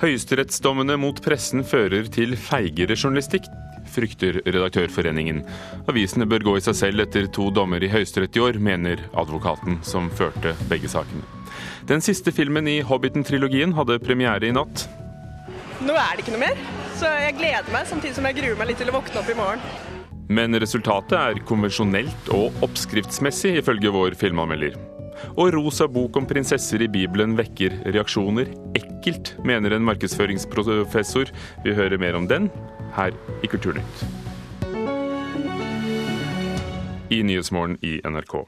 Høyesterettsdommene mot pressen fører til feigere journalistikk, frykter Redaktørforeningen. Avisene bør gå i seg selv etter to dommer i Høyesterett i år, mener advokaten som førte begge sakene. Den siste filmen i Hobbiten-trilogien hadde premiere i natt. Nå er det ikke noe mer, så jeg gleder meg samtidig som jeg gruer meg litt til å våkne opp i morgen. Men resultatet er konvensjonelt og oppskriftsmessig, ifølge vår filmanmelder. Og rosa bok om prinsesser i Bibelen vekker reaksjoner. Ekkelt, mener en markedsføringsprofessor. Vi hører mer om den her i Kulturnytt. I Nyhetsmorgen i NRK.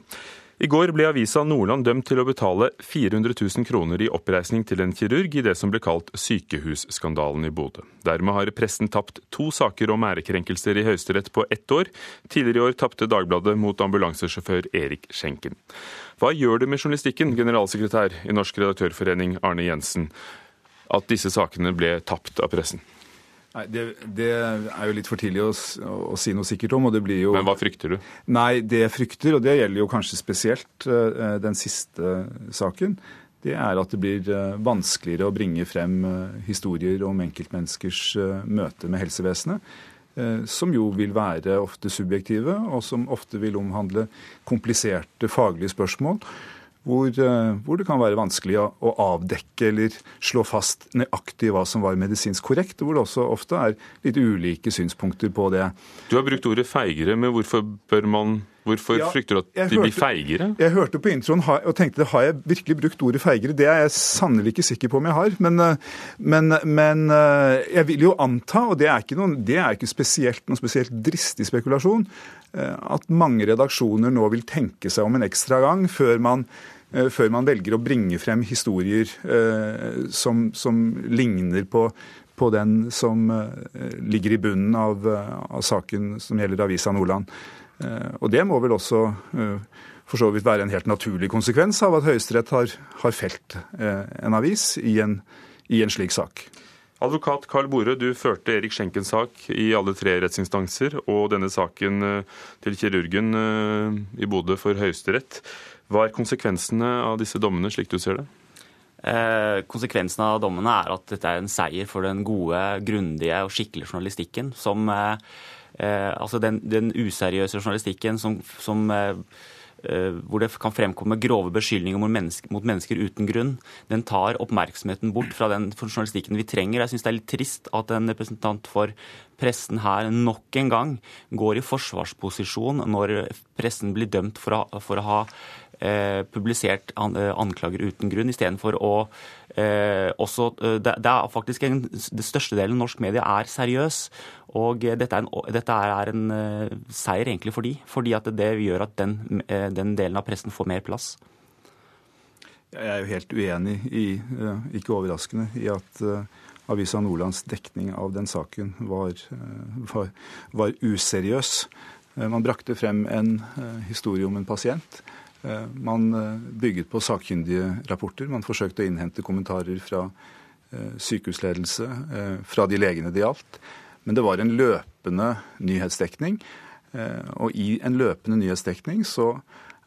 I går ble avisa Nordland dømt til å betale 400 000 kroner i oppreisning til en kirurg i det som ble kalt sykehusskandalen i Bodø. Dermed har pressen tapt to saker om ærekrenkelser i Høyesterett på ett år. Tidligere i år tapte Dagbladet mot ambulansesjåfør Erik Skjenken. Hva gjør det med journalistikken, generalsekretær i Norsk redaktørforening Arne Jensen, at disse sakene ble tapt av pressen? Nei, det, det, er jo litt for tidlig å, å, si noe sikkert om. og det blir jo... Men hva frykter du? Nei, Det jeg frykter, og det gjelder jo kanskje spesielt uh, den siste saken, det er at det blir uh, vanskeligere å bringe frem uh, historier om enkeltmenneskers møte med helsevesenet. Som jo vil være ofte subjektive, og som ofte vil omhandle kompliserte faglige spørsmål hvor, eh, hvor, det kan være vanskelig å, å, avdekke eller slå fast nøyaktig hva som var medisinsk korrekt, og hvor det også ofte er litt ulike synspunkter på det. Du har brukt ordet feigere, men hvorfor bør man Hvorfor ja, frykter du at de hørte, blir feigere? Jeg hørte på introen og tenkte har jeg virkelig brukt ordet feigere? Det er jeg sannelig ikke sikker på om jeg har. Men, eh, men, men eh, jeg vil jo anta, og det er ikke, noen, det er ikke spesielt, noen spesielt dristig spekulasjon, at mange redaksjoner nå vil tenke seg om en ekstra gang før man Eh, før man velger å bringe frem historier eh, som, som ligner på, på, den som eh, ligger i bunnen av, av saken som gjelder Avisa Nordland. Og det må vel også for så vidt være en helt naturlig konsekvens av at Høyesterett har, har felt en avis i en, i en slik sak. Advokat Karl Bore, du førte Erik Schenkens sak i alle tre rettsinstanser, og denne saken til kirurgen i Bodø for Høyesterett. Hva er konsekvensene av disse dommene, slik du ser det? Eh, konsekvensen av dommene er at dette er en seier for den gode, grundige og skikkelige journalistikken. Som, eh, eh altså den, den, useriøse journalistikken som, som eh, eh, hvor det kan fremkomme grove beskyldninger mot mennesker, mot mennesker, uten grunn. Den tar oppmerksomheten bort fra den journalistikken vi trenger. Jeg syns det er litt trist at en representant for pressen her nok en gang går i forsvarsposisjon når pressen blir dømt for å, for å ha eh, publisert an, eh, anklager uten grunn, istedenfor å eh, også eh, det, det, er faktisk en, Det største delen av norsk media er seriøs. Og dette er en, dette er en uh, seier egentlig for de, fordi at det gjør at den, den, delen av pressen får mer plass. Jeg er jo helt uenig i, ikke overraskende, i at Avisa Nordlands dekning av den saken var, var, var useriøs. Man brakte frem en historie om en pasient Eh, man eh, bygget på sakkyndige rapporter. Man forsøkte å innhente kommentarer fra eh, sykehusledelse, fra de legene det gjaldt. Men det var en løpende nyhetsdekning. Og i en løpende nyhetsdekning så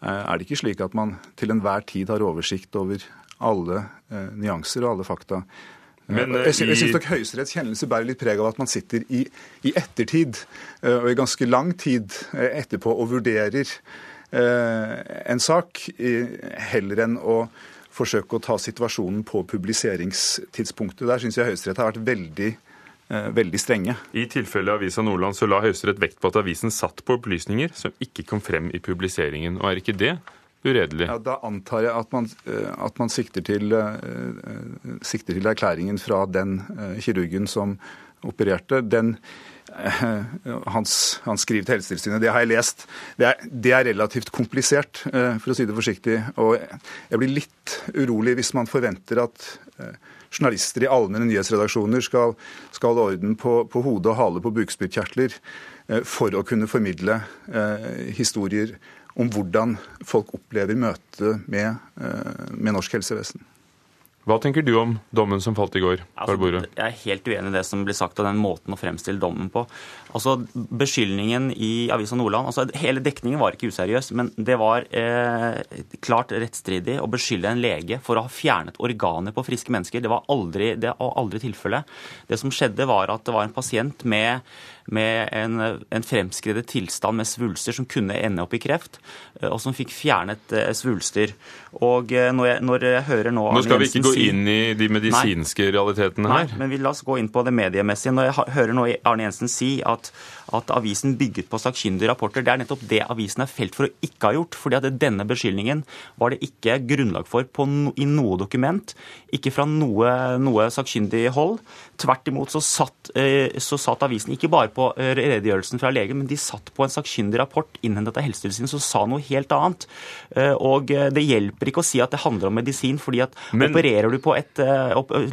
er det ikke slik at man til enhver tid har oversikt over alle nyanser og alle fakta. Men, jeg syns i... nok Høyesteretts kjennelse bærer litt preg av at man sitter i, i ettertid, og i ganske lang tid etterpå, og vurderer Eh, en sak, heller enn å forsøke å ta situasjonen på publiseringstidspunktet. Der syns jeg Høyesterett har vært veldig, eh, veldig strenge. I tilfelle Avisa Nordland så la Høyesterett vekt på at avisen satt på opplysninger som ikke kom frem i publiseringen. Og er ikke det uredelig? Ja, Da antar jeg at man, eh, at man sikter, til, sikter, til, erklæringen fra den kirurgen som opererte. Den Eh, hans, hans skriv til Helsetilsynet. Det har jeg lest. Det er, det er, relativt komplisert, eh, for å si det forsiktig. Og jeg blir litt urolig hvis man forventer at eh, journalister i allmenne nyhetsredaksjoner skal, skal ha orden på, på hode og hale på bukspyttkjertler for å kunne formidle historier om hvordan folk opplever møtet med, med norsk helsevesen. Hva tenker du om dommen som falt i går? Altså, jeg er helt uenig i det som blir sagt og den måten å fremstille dommen på. Altså, Beskyldningen i Avisa Nordland altså Hele dekningen var ikke useriøs, men det var eh, klart rettsstridig å beskylde en lege for å ha fjernet organer på friske mennesker. Det var aldri, det var aldri tilfellet. Det som skjedde, var at det var en pasient med med en, en fremskredet tilstand med svulster som kunne ende opp i kreft, eh, og som fikk fjernet eh, svulster. Og eh, når jeg, når jeg hører nå Nå skal vi ikke gå inn i de medisinske nei, realitetene her. Nei, men vi la oss gå inn på det mediemessige. Når jeg hører nå Arne Jensen si at at avisen bygget på sakkyndige rapporter. Det er nettopp det avisen er felt for å ikke ha gjort. fordi at denne beskyldningen var det ikke grunnlag for no, i noe dokument. Ikke fra noe, noe sakkyndig hold. Tvert imot så satt, så satt, avisen ikke bare på eh, redegjørelsen fra legen, men de satt på en sakkyndig rapport innhentet av Helsetilsynet som sa noe helt annet. Eh, og det hjelper ikke å si at det handler om medisin, fordi at men, opererer du på et,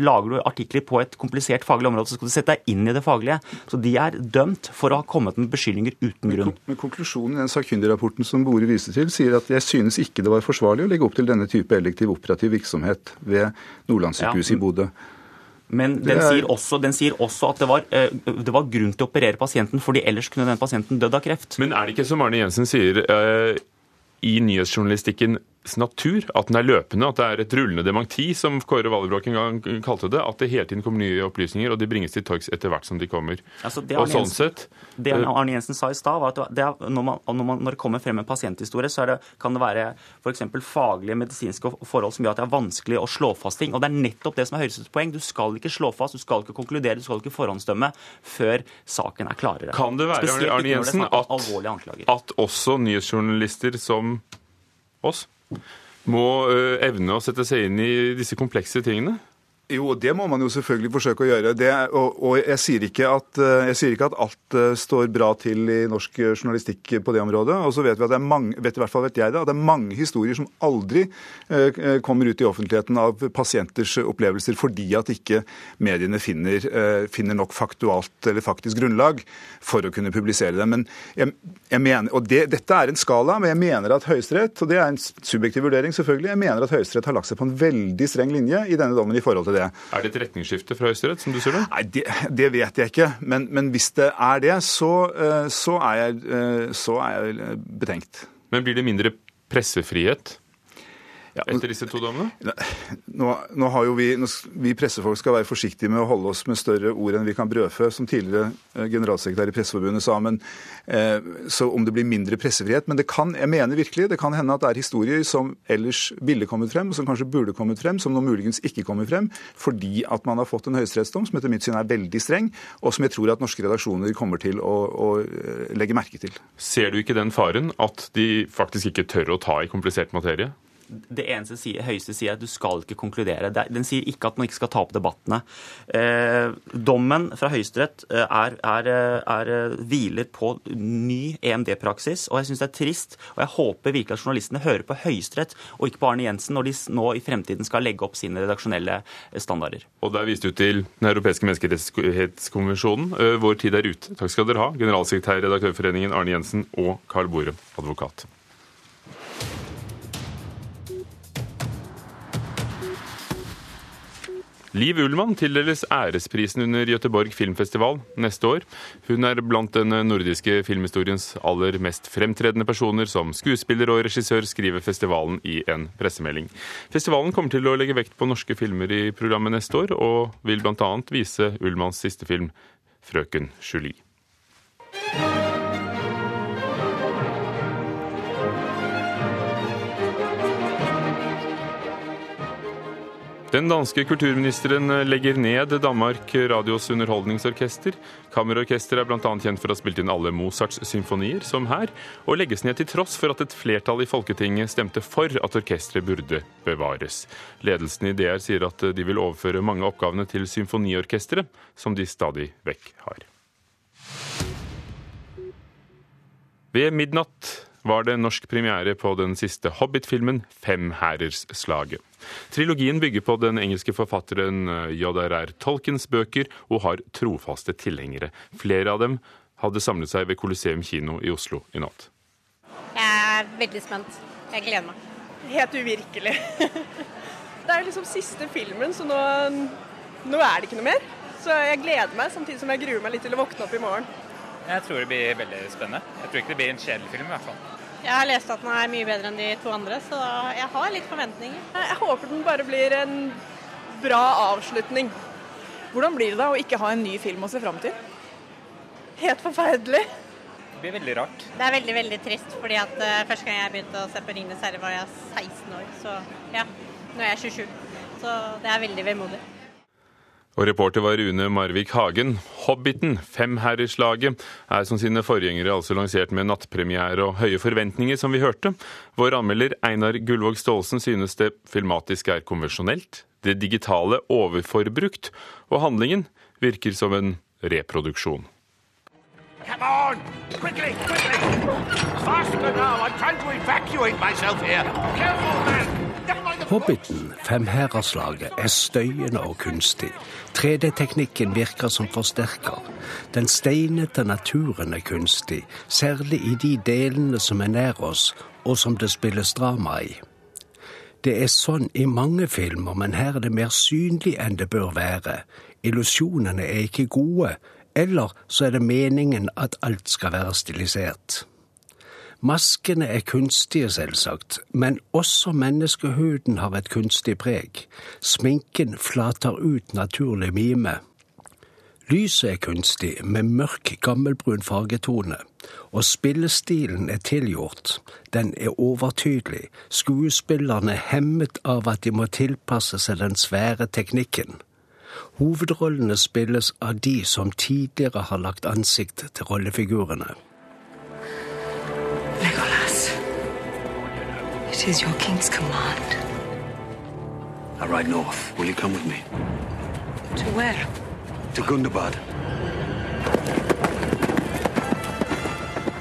lager du artikler på et komplisert faglig område, så skal du sette deg inn i det faglige. Så de er dømt for å ha kommet med beskyldninger uten grunn. Men, Konklusjonen i den sakkyndigrapporten som Bore viste til, sier at jeg synes ikke det var forsvarlig å legge opp til denne type elektiv operativ virksomhet ved Nordlandssykehuset ja. i Bodø. Men den, er... sier også, den, sier også, at det var, eh, det var, grunn til å operere pasienten, fordi ellers kunne den pasienten dødd av kreft. Men er det ikke som Arne Jensen sier, uh, i nyhetsjournalistikken natur, at den er løpende, at det er et rullende dementi, som Kåre Vallebrok en gang kalte det. At det hele tiden kommer nye opplysninger, og de bringes til torgs etter hvert som de kommer. Altså, det og sånn sett... Det eh, Arne Jensen sa i stad, var at det er, når, man, når, man, når, det kommer frem en pasienthistorie, så det, kan det være f.eks. faglige medisinske forhold som gjør at det er vanskelig å slå fast ting. Og det er nettopp det som er Høyesteretts poeng. Du skal ikke slå fast, du skal ikke konkludere, du skal ikke forhåndsdømme før saken er klarere. Kan det være, Arne Jensen, at, at også nyhetsjournalister som oss må evne å sette seg inn i disse komplekse tingene? Jo, det må man jo selvfølgelig forsøke å gjøre. Det, og, og jeg, sier at, eh, jeg, sier ikke at, alt eh, står bra til i norsk journalistikk på det området. Og så vet vi at det er mange, vet i hvert fall vet jeg det, at det er mange historier som aldri eh, kommer ut i offentligheten av pasienters opplevelser fordi at ikke mediene finner, eh, finner nok faktualt eller faktisk grunnlag for å kunne publisere dem. Men jeg, jeg mener, og det, Dette er en skala, men jeg mener at Høyesterett, og det er en subjektiv vurdering selvfølgelig, jeg mener at Høyesterett har lagt seg på en veldig streng linje i denne dommen i forhold til det. Er det et retningsskifte fra Høyesterett, som du sier det? Nei, det, det, vet jeg ikke. Men, men, hvis det er det, så, eh, så, er jeg, eh, så er jeg betenkt. Men blir det mindre pressefrihet? Ja, etter disse to dommene? Nå, nå, har jo vi, vi pressefolk skal være forsiktige med å holde oss med større ord enn vi kan brødfø, som tidligere eh, generalsekretær i Presseforbundet sa. Men, eh, så om det blir mindre pressefrihet. Men det kan, jeg mener virkelig, det kan hende at det er historier som ellers ville kommet frem, og som kanskje burde kommet frem, som nå muligens ikke kommer frem, fordi at man har fått en høyesterettsdom som etter mitt syn er veldig streng, og som jeg tror at norske redaksjoner kommer til å, å eh, legge merke til. Ser du ikke den faren at de faktisk ikke tør å ta i komplisert materie? Det eneste sier, høyeste sier at du skal ikke konkludere. Den sier ikke at man ikke skal ta opp debattene. Eh, dommen fra Høyesterett eh, er, er, er, eh, hviler på ny EMD-praksis, og jeg syns det er trist. Og jeg håper virkelig at journalistene hører på Høyesterett og ikke på Arne Jensen når de nå i fremtiden skal legge opp sine redaksjonelle standarder. Og der viste du til Den europeiske menneskerettighetskonvensjonen. Vår tid er ute. Takk skal dere ha, generalsekretær i Redaktørforeningen Arne Jensen og Carl Bore, advokat. Liv Ullmann tildeles æresprisen under Göteborg filmfestival neste år. Hun er blant den nordiske filmhistoriens aller mest fremtredende personer. Som skuespiller og regissør skriver festivalen i en pressemelding. Festivalen kommer til å legge vekt på norske filmer i programmet neste år, og vil bl.a. vise Ullmanns siste film, 'Frøken Julie'. Den danske kulturministeren legger ned Danmark Radios underholdningsorkester. Kammerorkesteret er bl.a. kjent for å ha spilt inn alle Mozarts symfonier, som her, og legges ned til tross for at et flertall i Folketinget stemte for at orkesteret burde bevares. Ledelsen i DR sier at de vil overføre mange av oppgavene til symfoniorkesteret, som de stadig vekk har. Ved midnatt var det norsk premiere på den siste Hobbit-filmen, 'Fem hærers slaget'. Trilogien bygger på den engelske forfatteren eh, J.R.R. Tolkens bøker og har trofaste tilhengere. Flere av dem hadde samlet seg ved Coliseum kino i Oslo i natt. Jeg er veldig spent. Jeg gleder meg. Helt uvirkelig. Det er liksom siste filmen, så nå, nå er det ikke noe mer. Så jeg gleder meg, samtidig som jeg gruer meg litt til å våkne opp i morgen. Jeg tror det blir veldig spennende. Jeg tror ikke det blir en kjedelig film i hvert fall. Jeg har lest at den er mye bedre enn de to andre, så jeg har litt forventninger. Jeg håper den bare blir en bra avslutning. Hvordan blir det da å ikke ha en ny film å se fram til? Helt forferdelig. Det blir veldig rart. Det er veldig veldig trist, fordi at uh, første gang jeg begynte å se på 'Ringenes herre', var jeg 16 år. Så ja, nå er jeg 27. Så det er veldig vemodig. Og reporter var Rune Marvik Hagen. 'Hobbiten', femherreslaget, er som sine forgjengere altså lansert med nattpremiere og høye forventninger, som vi hørte. Vår anmelder Einar Gullvåg Staalesen synes det filmatiske er konvensjonelt, det digitale overforbrukt, og handlingen virker som en reproduksjon. Come on! Quickly, quickly! Faster now! I'm trying to evacuate myself here! Careful, man! Hobbiten, femherreslaget, er støyende og kunstig. 3D-teknikken virker som forsterker. Den steinete naturen er kunstig, særlig i de delene som er nær oss, og som det spilles drama i. Det er sånn i mange filmer, men her er det mer synlig enn det bør være. Illusjonene er ikke gode, eller så er det meningen at alt skal være stilisert. Maskene er kunstige, selvsagt, men også menneskehuden har et kunstig preg. Sminken flater ut naturlig mime. Lyset er kunstig, med mørk, gammelbrun fargetone, og spillestilen er tilgjort. Den er overtydelig, skuespillerne hemmet av at de må tilpasse seg den svære teknikken. Hovedrollene spilles av de som tidligere har lagt ansikt til rollefigurene. It is your king's command. I ride north. Will you come with me? To where? To Gundabad.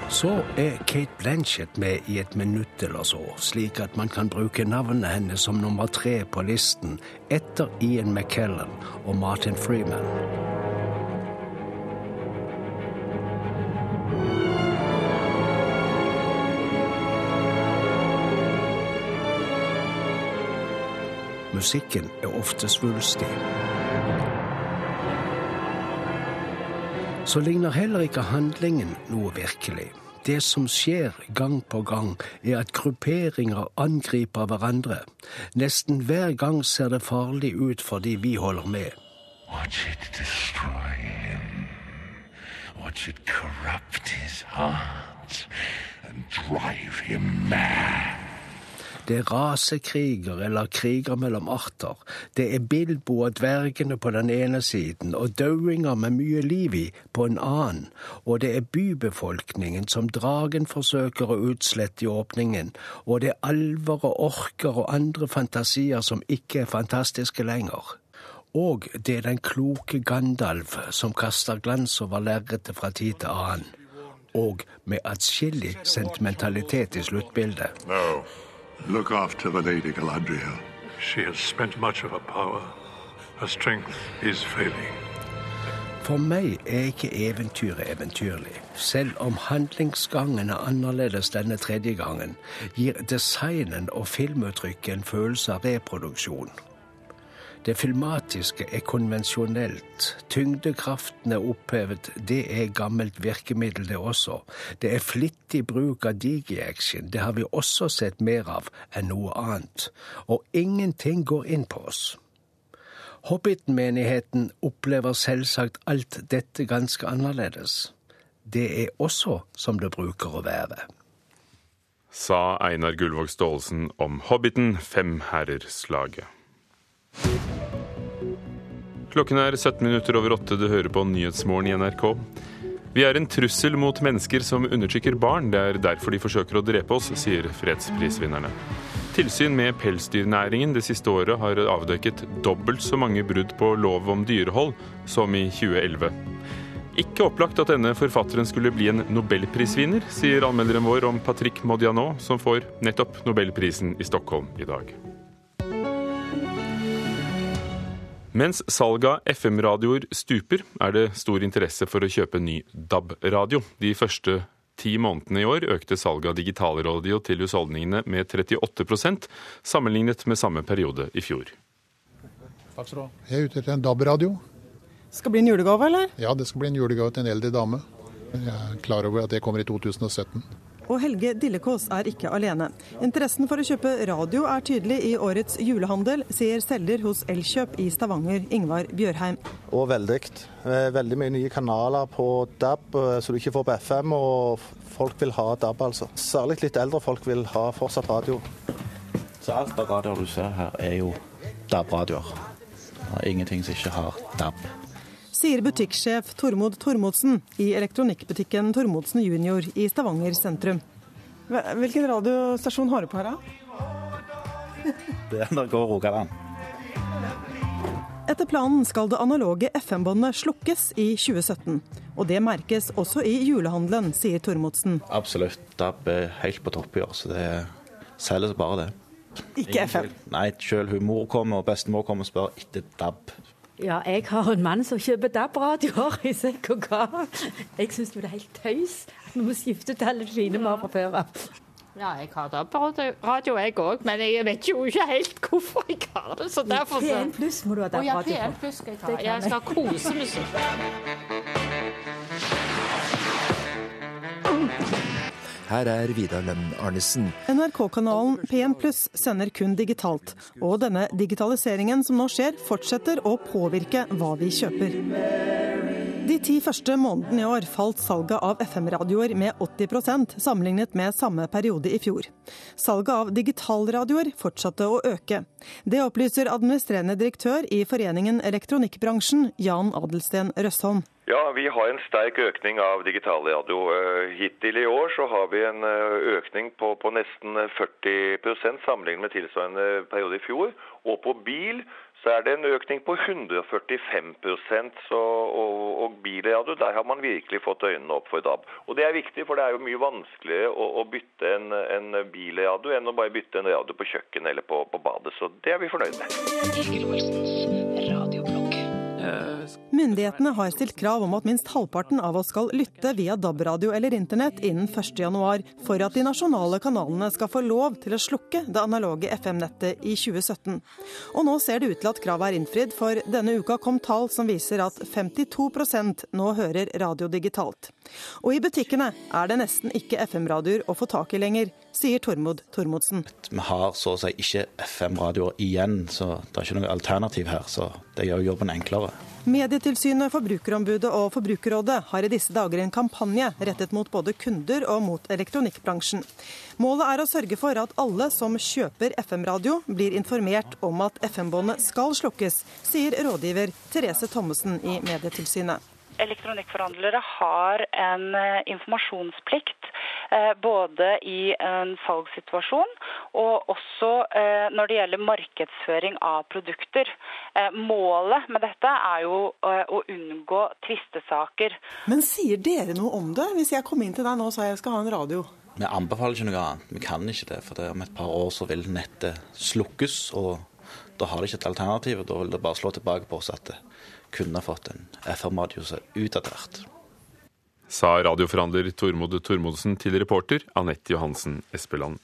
Så er Kate Blanchett med i et minutt eller så, slik at man kan bruke navnet hennes som nummer tre på listen etter Ian McKellen og Martin Freeman. Musikken er ofte svulstig. Så ligner heller ikke handlingen noe virkelig. Det som skjer gang på gang, er at grupperinger angriper hverandre. Nesten hver gang ser det farlig ut for de vi holder med. Watch it destroy him. Watch it corrupt his heart and drive him mad. Det er rasekriger eller kriger mellom arter. Det er Bilbo og dvergene på den ene siden og dauinger med mye liv i på en annen. Og det er bybefolkningen som dragen forsøker å utslette i åpningen. Og det er alver og orker og andre fantasier som ikke er fantastiske lenger. Og det er den kloke Gandalf som kaster glans over lerretet fra tid til annen. Og med atskillig sentimentalitet i sluttbildet. No. Look after the Lady Galadriel. She has spent much of her power. Her strength is failing. For meg er ikke eventyret eventyrlig. Selv om handlingsgangen er annerledes denne tredje gangen, gir designen og filmuttrykket en følelse av reproduksjon. Det filmatiske er konvensjonelt. Tyngdekraften er opphevet. Det er gammelt virkemiddel, det også. Det er flittig bruk av digi-action. Det har vi også sett mer av enn noe annet. Og ingenting går inn på oss. Hobbit-menigheten opplever selvsagt alt dette ganske annerledes. Det er også som det bruker å være. Sa Einar Gullvåg Staalesen om Hobbiten, Femherrerslaget. Klokken er 17 minutter over åtte. Du hører på Nyhetsmorgen i NRK. Vi er en trussel mot mennesker som undertrykker barn. Det er derfor de forsøker å drepe oss, sier fredsprisvinnerne. Tilsyn med pelsdyrnæringen det siste året har avdekket dobbelt så mange brudd på lov om dyrehold som i 2011. Ikke opplagt at denne forfatteren skulle bli en nobelprisvinner, sier anmelderen vår om Patrick Modiano, som får nettopp nobelprisen i Stockholm i dag. Mens salget av FM-radioer stuper, er det stor interesse for å kjøpe ny DAB-radio. De første ti månedene i år økte salget av digitalradio til husholdningene med 38% sammenlignet med samme periode i fjor. Takk skal du ha. Jeg er ute etter en DAB-radio. Skal bli en julegave, eller? Ja, det skal bli en julegave til en eldre dame. Jeg er klar over at det kommer i 2017. Og Helge Dillekås er ikke alene. Interessen for å kjøpe radio er tydelig i årets julehandel, sier selger hos Elkjøp i Stavanger, Ingvar Bjørheim. Og veldig. Veldig mye nye kanaler på DAB eh, så du ikke får på FM, og folk vil ha DAB, altså. Særlig litt eldre folk vil ha fortsatt radio. Så alt av radioer du ser her, er jo DAB-radioer. Er ingenting som ikke har DAB sier butikksjef Tormod Tormodsen i elektronikkbutikken Tormodsen Junior i Stavanger sentrum. Hvilken radiostasjon har du på her, da? Det er NRK Rogaland. Etter planen skal det analoge FM-båndet slukkes i 2017. Og det merkes også i julehandelen, sier Tormodsen. Absolutt. DAB er helt på topp i år, så det selges bare det. Ikke FM? Nei, selv hun mor kommer og bestemor kommer og spør etter DAB. Ja, jeg har en mann som kjøper DAB-radioer i sekk og gav. Jeg syns det er helt tøys at vi må skifte til alle fine vi har fra før av. Ja, jeg har DAB-radio jeg òg, men jeg vet jo ikke helt hvorfor jeg har det. Så derfor så P1 pluss må du ha DAB-radio på. Ja, P1 pluss skal jeg ha. Jeg skal ha kosemusikk. Her er Vidar Lønn Arnesen. NRK-kanalen P1 Pluss sender kun digitalt. Og denne digitaliseringen som nå skjer, fortsetter å påvirke hva vi kjøper. De ti første månedene i år falt salget av FM-radioer med 80% sammenlignet med samme periode i fjor. Salget av digitalradioer fortsatte å øke. Det opplyser administrerende direktør i Foreningen Elektronikkbransjen, Jan Adelsten Røsholm. Ja, vi har en sterk økning av digitalradio. Eh, hittil i år så har vi en eh, økning på, på nesten 40% sammenlignet med tilsvarende periode i fjor. Og på bil så er det en økning på 145 så, og, og bilradio, der har man virkelig fått øynene opp for DAB. Og Det er viktig, for det er jo mye vanskeligere å, å bytte en, en bilradio enn å bare bytte en radio på kjøkkenet eller på, på badet. Så det er vi fornøyd med. Myndighetene har stilt krav om at minst halvparten av oss skal lytte via DAB-radio eller internett innen 1.1, for at de nasjonale kanalene skal få lov til å slukke det analoge FM-nettet i 2017. Og nå ser det ut til at kravet er innfridd, for denne uka kom tall som viser at 52% nå hører radio digitalt. Og i butikkene er det nesten ikke FM-radioer å få tak i lenger, sier Tormod Tormodsen. Vi har så å si ikke FM-radioer igjen, så det er ikke noe alternativ her. Så det gjør jobben enklere. Medietilsynet, Forbrukerombudet og Forbrukerrådet har i disse dager en kampanje rettet mot både kunder og mot elektronikkbransjen. Målet er å sørge for at alle som kjøper FM-radio, blir informert om at FM-båndet skal slukkes, sier rådgiver Therese Thommessen i Medietilsynet. Elektronikkforhandlere har en eh, informasjonsplikt Eh, både i en salgssituasjon og også eh, når det gjelder markedsføring av produkter. Målet med dette er jo å unngå tvistesaker. Men sier dere noe om det? Hvis jeg kom inn til deg nå og sa jeg skal ha en radio? Vi anbefaler ikke noe annet. Vi kan ikke det. For det om et par år så vil nettet slukkes. og da har de ikke et alternativ. og Da vil det bare slå tilbake på oss at kunne fått en FM-radio som er utdatert sa radioforhandler Tormod Tormodsen til reporter Anette Johansen Espeland.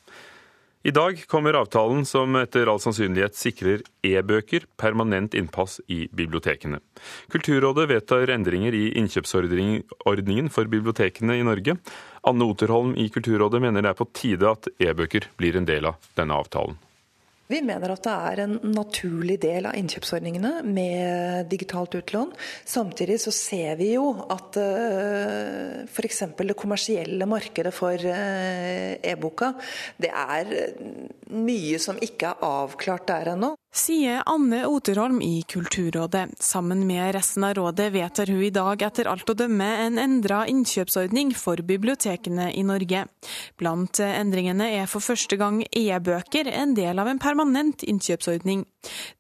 I dag kommer avtalen som etter all sannsynlighet sikrer e-bøker permanent innpass i bibliotekene. Kulturrådet vedtar endringer i innkjøpsordningen for bibliotekene i Norge. Anne Oterholm i Kulturrådet mener det er på tide at e-bøker blir en del av denne avtalen. Vi mener at det er en naturlig del av innkjøpsordningene med digitalt utlån. Samtidig så ser vi jo at eh, f.eks. det kommersielle markedet for uh, e-boka, det er mye som ikke er avklart der ennå sier Anne Oterholm i Kulturrådet. Sammen med resten av rådet vedtar hun i dag etter alt å dømme en endra innkjøpsordning for bibliotekene i Norge. Blant endringene er for første gang e-bøker en del av en permanent innkjøpsordning.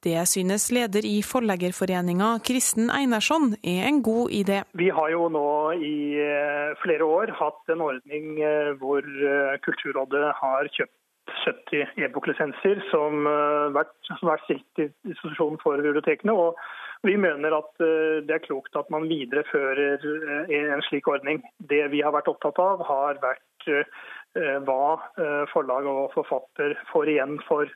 Det synes leder i Forleggerforeninga, Kristen Einarsson, er en god idé. Vi har jo nå i eh, flere år hatt en ordning eh, hvor eh, Kulturrådet har kjøpt 70 e-boklisenser som har vært, stilt i disposisjon for bibliotekene. Og, Vi mener at eh, det er klokt at man viderefører eh, en slik ordning. Det vi har vært opptatt av, har vært hva forlag og forfatter får igjen for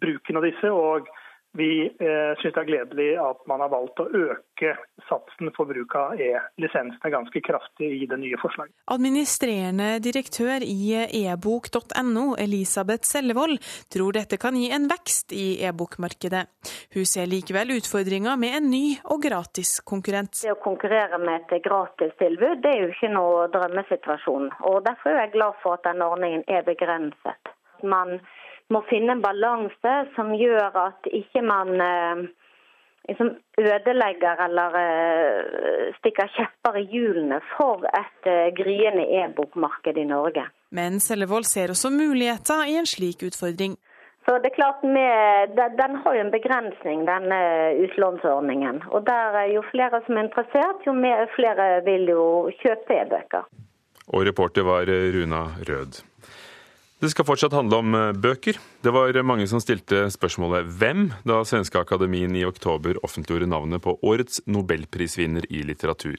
bruken av disse. og vi eh, syns det er gledelig at man har valgt å øke satsen for bruk av e-lisensene ganske kraftig i det nye forslaget. Administrerende direktør i ebok.no, Elisabeth Sellevold, tror dette kan gi en vekst i e-bokmarkedet. Hun ser likevel utfordringer med en ny og gratis konkurrent. Det å konkurrere med et gratistilbud det er jo ikke noe drømmesituasjon. og Derfor er jeg glad for at denne ordningen er begrenset. Man må finne en balanse som gjør at ikke man eh, liksom ødelegger eller eh, stikker kjepper i hjulene for et eh, gryende e-bokmarked i Norge. Men Sellevold ser også muligheter i en slik utfordring. Så det er klart med, Den har jo en begrensning, denne utlånsordningen. Og der Jo flere som er interessert, jo flere vil jo kjøpe e-bøker. Og reporter var Runa Rød. Det skal fortsatt handle om eh, bøker. Det var mange som stilte spørsmålet 'Hvem?' da Svenske Akademien i oktober offentliggjorde navnet på årets nobelprisvinner i litteratur.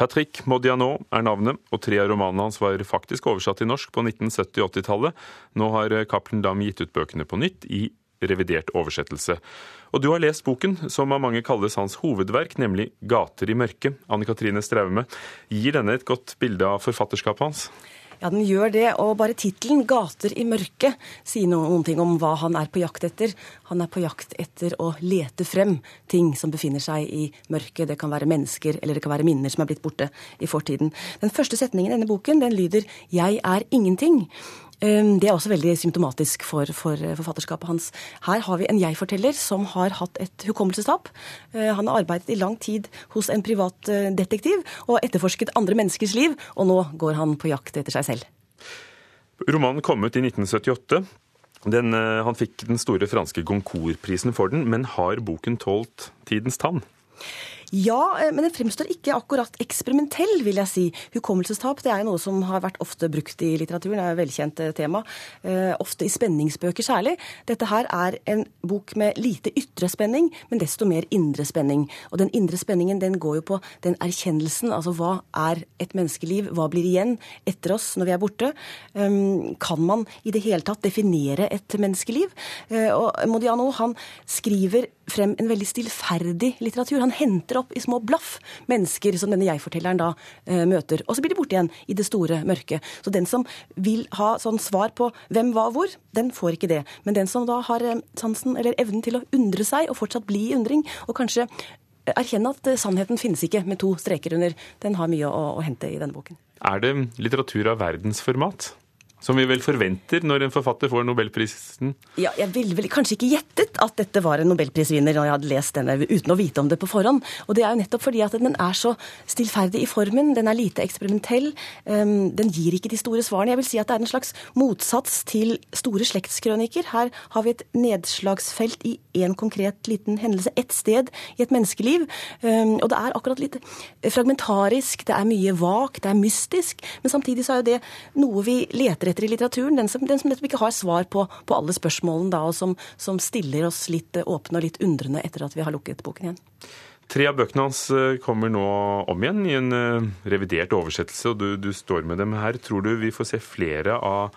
Patrick Modiano er navnet, og tre av romanene hans var faktisk oversatt til norsk på 1970- 80-tallet. Nå har eh, Cappelen Dam gitt ut bøkene på nytt i revidert oversettelse. Og du har lest boken, som av mange kalles hans hovedverk, nemlig 'Gater i mørket'. Anne Katrine Straume, gir denne et godt bilde av forfatterskapet hans? Ja, den gjør det. Og bare tittelen 'Gater i mørket' sier noen ting om hva han er på jakt etter. Han er på jakt etter å lete frem ting som befinner seg i mørket. Det kan være mennesker, eller det kan være minner som er blitt borte i fortiden. Den første setningen i denne boken den lyder 'Jeg er ingenting'. Ehm, det er også veldig symptomatisk for, for, eh, forfatterskapet hans. Her har vi en jeg-forteller som har hatt et hukommelsestap. Eh, han har arbeidet i lang tid hos en privat eh, detektiv og etterforsket andre menneskers liv, og nå går han på jakt etter seg selv. Romanen kom ut i 1978. Den, han fikk den store franske Goncourt-prisen for den, men har boken tålt tidens tann? Ja, eh, men den fremstår ikke akkurat eksperimentell, vil jeg si. Hukommelsestap det er jo noe som har vært ofte brukt i litteraturen, det er et velkjent eh, tema. Eh, ofte i spenningsbøker særlig. Dette her er en bok med lite ytre spenning, men desto mer indre spenning. Og den indre spenningen den går jo på den erkjennelsen, altså hva er et menneskeliv, hva blir igjen etter oss når vi er borte? Um, kan man i det hele tatt definere et menneskeliv? Og Modiano han skriver frem en veldig stillferdig litteratur. Han henter opp i små blaff mennesker som denne jeg-fortelleren da eh, møter. Og så blir de borte igjen i det store mørket. Så den som vil ha sånn svar på hvem, hva, hvor, den får ikke det. Men den som da har eh, sansen eller evnen til å undre seg, og fortsatt bli i undring, og kanskje erkjenne at eh, sannheten finnes ikke med to streker under, den har mye å, å hente i denne boken. Er det litteratur av verdensformat? Som vi vel forventer når en forfatter får nobelprisen? Ja, jeg ville vel kanskje ikke gjettet at dette var en nobelprisvinner når jeg hadde lest denne uten å vite om det på forhånd. Og det er jo nettopp fordi at den er så stillferdig i formen, den er lite eksperimentell, um, den gir ikke de store svarene. Jeg vil si at det er en slags motsats til store slektskrøniker. Her har vi et nedslagsfelt i én konkret liten hendelse, ett sted i et menneskeliv. Um, og det er akkurat litt fragmentarisk, det er mye vagt, det er mystisk, men samtidig så er jo det noe vi leter etter etter i litteraturen. Den som, den som ikke har svar på, på alle spørsmålene, da, og som, som, stiller oss litt åpne og litt undrende etter at vi har lukket boken igjen. Tre av bøkene hans eh, kommer nå om igjen i en eh, revidert oversettelse, og du, du står med dem her. Tror du vi får se flere av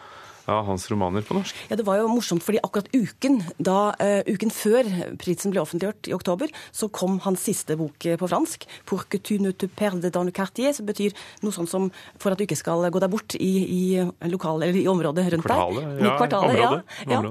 av hans romaner på norsk? Ja, Det var jo morsomt, fordi akkurat uken, da, uh, uken før prisen ble offentliggjort i oktober, så kom hans siste bok eh, på fransk, 'Pour que tu ne te perdes dans le quartier', som betyr noe sånt som 'for at du ikke skal gå deg bort i, i, lokal, eller i området rundt kvartalet, deg'. Ja, kvartalet, ja. ja.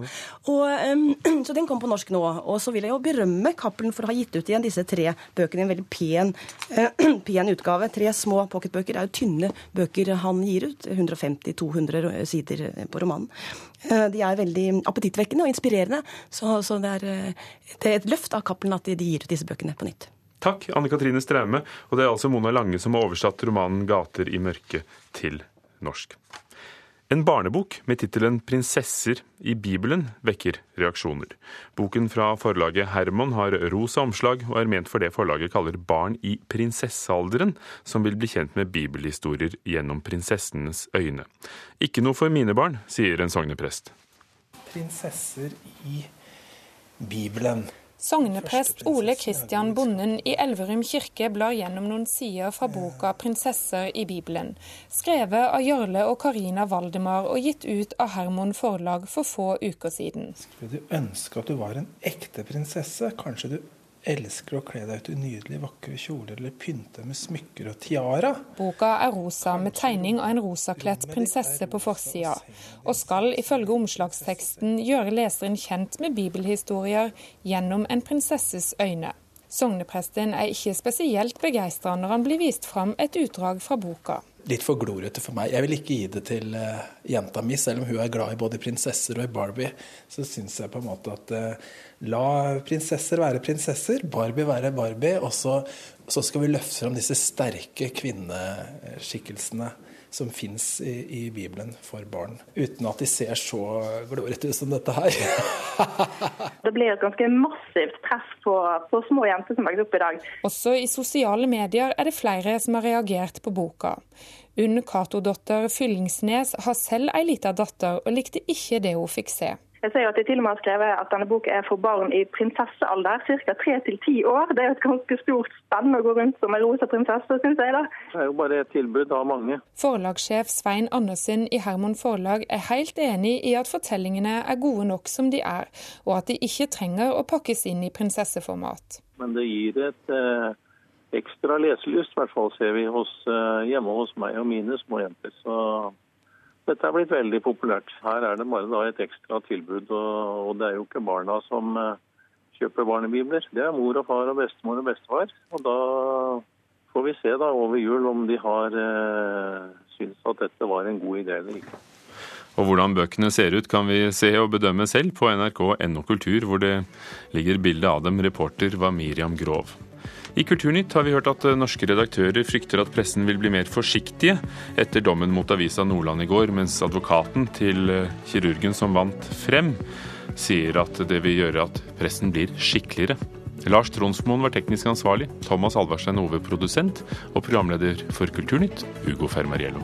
Og, um, så den kom på norsk nå. Og så vil jeg jo berømme Cappelen for å ha gitt ut igjen disse tre bøkene i en veldig pen, uh, pen utgave. Tre små pocketbøker. Det er jo tynne bøker han gir ut. 150-200 sider på romanen. Eh, de er veldig appetittvekkende og inspirerende, så, så det, er, eh, det, er, et løft av Cappelen at de, de gir ut disse bøkene på nytt. Takk, Anne Katrine Straume. Og det er altså Mona Lange som har oversatt romanen 'Gater i mørket' til norsk. En barnebok med tittelen 'Prinsesser i Bibelen' vekker reaksjoner. Boken fra forlaget Hermon har rosa omslag og er ment for det forlaget kaller barn i prinsessealderen, som vil bli kjent med bibelhistorier gjennom prinsessenes øyne. Ikke noe for mine barn, sier en sogneprest. Prinsesser i Bibelen. Sogneprest Ole Kristian Bonden i Elverum kirke blar gjennom noen sider fra boka 'Prinsesser i Bibelen', skrevet av Jarle og Karina Valdemar og gitt ut av Hermon forlag for få uker siden. Skulle du ønske at du var en ekte prinsesse? Kanskje du elsker å kle deg ut i nydelige, vakre kjoler eller pynte med smykker og tiara. Boka er rosa, med tegning av en rosakledt prinsesse på forsida, og skal ifølge omslagsteksten gjøre leseren kjent med bibelhistorier gjennom en prinsesses øyne. Sognepresten er ikke spesielt begeistra når han blir vist fram et utdrag fra boka litt for glorete for meg. Jeg vil ikke gi det til uh, jenta mi, selv om hun er glad i både prinsesser og i Barbie. Så syns jeg på en måte at uh, la prinsesser være prinsesser, Barbie være Barbie. Og så, så skal vi løfte fram disse sterke kvinneskikkelsene som fins i, i, Bibelen for barn, uten at de ser så glorete ut som dette her. det blir et ganske massivt press på, på små jenter som vokser opp i dag. Også i sosiale medier er det flere som har reagert på boka. Unn Cato-datter Fyllingsnes har selv ei lita datter, og likte ikke det hun fikk se. Jeg ser jo at de til og med har skrevet at denne boka er for barn i prinsessealder, ca. tre til ti år. Det er jo et ganske stort spenn å gå rundt som en rosa prinsesse, syns jeg. da. Det er jo bare et tilbud av mange. Forlagssjef Svein Andersen i Hermon Forlag er helt enig i at fortellingene er gode nok som de er, og at de ikke trenger å pakkes inn i prinsesseformat. Men det gir et eh ekstra leselyst, i hvert fall ser vi hos, eh, hjemme hos meg og mine små jenter. Så dette er blitt veldig populært. Her er det bare et ekstra tilbud, og, det er jo ikke barna som eh, kjøper barnebibler. Det er mor og far og bestemor og bestefar. Og da får vi se da over jul om de har eh, syntes at dette var en god idé eller ikke. Og hvordan bøkene ser ut kan vi se og bedømme selv på nrk.no kultur, hvor det ligger bilde av dem. Reporter var Miriam Grov. I Kulturnytt har vi hørt at norske redaktører frykter at pressen vil bli mer forsiktige etter dommen mot avisa Nordland i går, mens advokaten til eh, kirurgen som vant frem, sier at det vil gjøre at pressen blir skikkeligere. Lars Tronsmoen var teknisk ansvarlig, Thomas Alvarstein Ove produsent, og programleder for Kulturnytt, Hugo Fermariello.